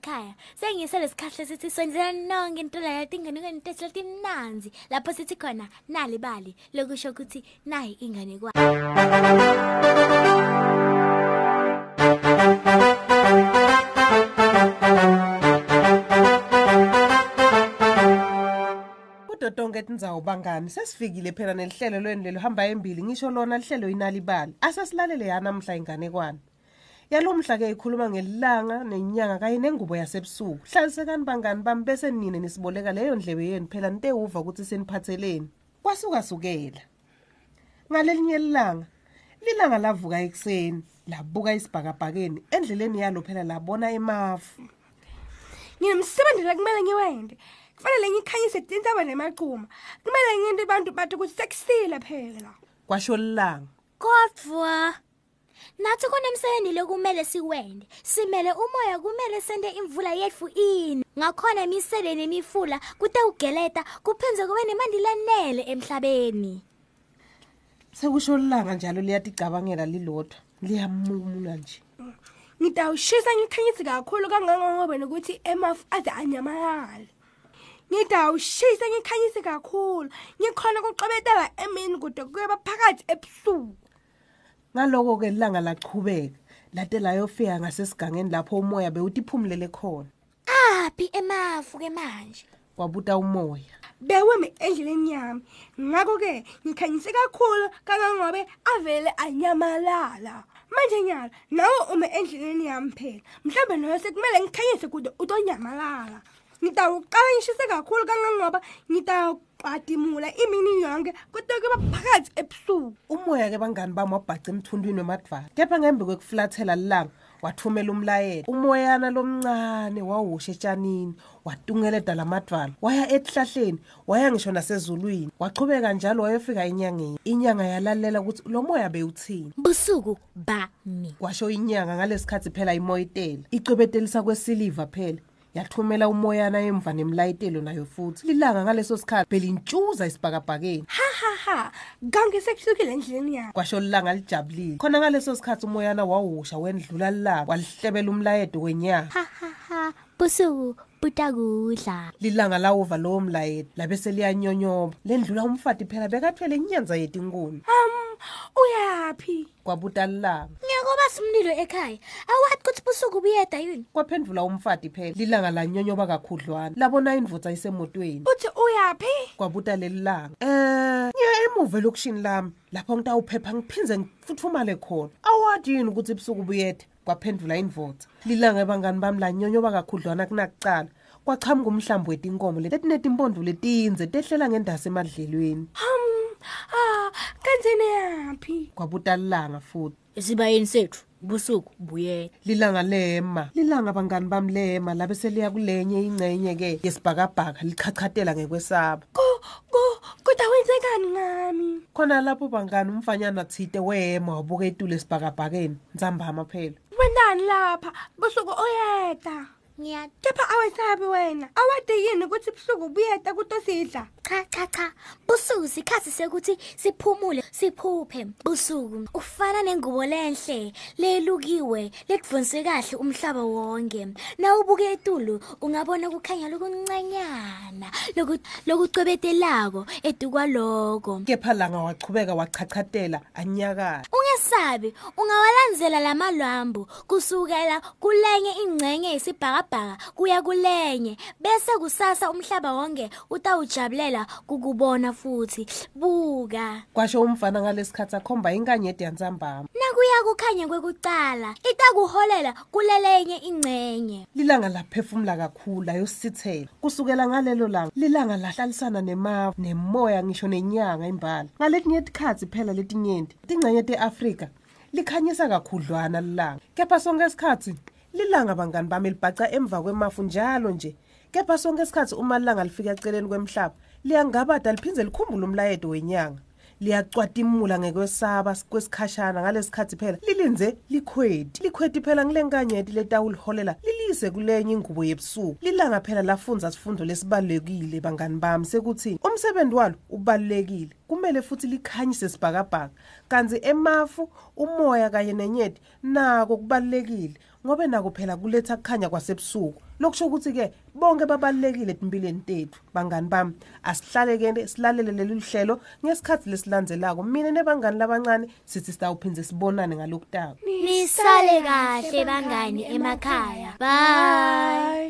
bangani emakhaya sengise lesikhahle sithi sondelani nonke intula yatinganekwane intetho letimnanzi lapho sithi khona nali bali. Lokusho ukuthi nayi inganekwane kudo tonke tindzawo bangani sesifikile phela nelihlelo lweni lelo hamba embili. Ngisho lona lihlelo inalibali. Asesilalele yanamhla inganekwane yalomhla-ke ikhuluma ngelilanga nenyanga kanye nengubo yasebusuku. Hlalisekani bangani bami bese nine nisiboleka leyo ndlebe yenu. Phela nitewuva ukuthi seniphatheleni. Kwasukasukela. Ngalelinye ilanga lilanga lavuka ekuseni labuka isibhakabhakeni endleleni yalo phela labona emafu nginomsebenzi la kumele ngiwende. Kufanele ngikhanyise tintsaba nemaqhuma kumele nginte abantu bathi ukuthi sekusile phela. Kwasho lilanga. Kodvwa nathi kunemsebenzi lokumele siwende. Simele umoya kumele sente imvula yetfu ini. Ngakhona imisele nemifula kutewugeleta kuphindze kube nemanti lanele emhlabeni. Sekusho lilanga njalo liyaticabangela lilodwa. Liyamumula nje. Ngitawushisa ngikhanyise kakhulu kangangobe nokuthi emafu aze anyamalale ngitawushisa ngikhanyise kakhulu. Ngikhona kuqobetela emini kude kuyeba phakathi ebusuku. Ngaloko-ke lilanga lachubeka late layofika ngasesigangeni lapho umoya bewutiphumulele khona. Aphi emafu-ke manje? Wabuta umoya. Bewemi endleleni yami. Ngakho-ke ngikhanyise kakhulu kangangobe avele anyamalala. Manje nyala nawe ume endleleni yami phela. Mhlawumbe nawe sekumele ngikhanyise kude utonyamalala. Ngitawuqala ngishise kakhulu kangangoba ngitawuqadimula imini yonke kude kuba phakathi ebusuku. Umoya-ke bangani bami wabhaca emthundwini wemadvala kepha ngembe kwekufulathela lilanga wathumela umlayelo umoyana lomncane wawusha etshanini watungeleda lamadvala waya esihlahleni waya ngisho nasezulwini wachubeka njalo wayofika enyangeni. Inyanga yalalela ukuthi lo moya bewuthini? Busuku bami. Kwasho inyanga ngalesikhathi phela imoyitela. Icwebetelisa kwesiliva phela. Yathumela umoyana emva nemlayitelo nayo futhi. Lilanga ngaleso sikhathi belintshuza isibhakabhakeni ha ha ha. Konke sekuhlukile endleleni yami. Kwasho lilanga lijabulile. Khona ngaleso sikhathi umoyana wawusha wendlula lilanga walihlebela umlayedo wenyanga ha ha ha. Busuku butakudla. Lilanga lawuva lowo mlayedo labe seliyanyonyoba lendlula umfati phela bekathwele inyanza yetinkuni um uyaphi? Kwabuta lilanga ngiyakoba simlilo ekhaya. Awathi kuthi busuku buyeda yini? Kwaphendvula umfati phela. Lilanga lanyonyoba kakhudlwana. Labona indvodza isemotweni. Uthi uyaphi? Kwabuta leli langa. Um ngiya emuva elokushini lami. Lapho ngitawuphepha ngiphinze ngifuthumale khona. Awadi yini ukuthi ebusuku buyethe kwaphendvula indvodza lilanga ebangani bami lanyonyoba kakhudlwana kunakucala. Kwachamuka umhlambi wetinkomo letinetimpondvo letinze tehlela ngendasi emadlelweni. Um ah kanzeni yaphi kwabuta lilanga futhi. Esibayeni sethu busuku buyeda lilanga lema. Lilanga bangani bami lema labe seliya kulenye ingcenye-ke yesibhakabhaka lichachatela ngekwesaba. Ku- kutawenzekani ngami? Khona lapho bangani umfanyana thite wema wabuka etule esibhakabhakeni. Nzambama phela. Wendani lapha? Busuku uyeda. Ngiyati kepha awesabi wena awade yini ukuthi busuku buyeda kutosidla cha cha cha. Busuku sikhathi sekuthi siphumule siphuphe. Busuku ufana nengubo lenhle lelukiwe lekuvonise kahle umhlaba wonke. Nawubuke etulu ungabona kukhanya lokuncanyana loku- lokucwebetelako edukwaloko kepha langa wachubeka wachachatela anyakala ungesabi ungawalandzela lamalwambu kusukela kulenye ingcenye yesibhakabhaka kuya kulenye bese kusasa umhlaba wonke utawujabulela kukubona futhi. Buka. Kwasho umfana ngalesikhathi akhomba inkanyeti yantsambama nakuya kukhanya kwekucala itakuholela kulelenye ingcenye. Lilanga laphefumula kakhulu layosithela kusukela ngalelo langa lilanga lahlalisana nemavu nemoya ngisho nenyanga imbala. Ngaletinye tikhatsi phela letinyenti tingcenye te-afrika likhanyisa kakhudlwana lilanga. Kepha sonke isikhathi lilanga bangani bami libhaca emva kwemafu njalo nje. Kepha sonke isikhathi uma lilanga lifika eceleni kwemhlaba liyangabada liphindze likhumbule umlayedo wenyanga. Liyacwatimula ngekwesaba kwesikhashana ngalesikhathi phela. Lilinze likhweti. Likhweti phela ngilenkanyeti letawuliholela lilise kulenye ingubo yebusuku. Lilanga phela lafunza sifundo lesibalulekile bangani bami sekuthini umsebenzi walo ubalulekile. Kumele futhi likhanyise sibhakabhaka. Kanti emafu umoya kanye nenyeti nako kubalekile ngobe nako phela kuletha kukhanya kwasebusuku. Lokusho ukuthi ke bonke babalekile empilweni tethu bangani bami. Asihlale ke silalele leli hlelo ngesikhathi lesilandzelako mina nebangani labancane sithi sitawuphindze sibonane ngalokutaka nisale kahle bangani emakhaya. Bye.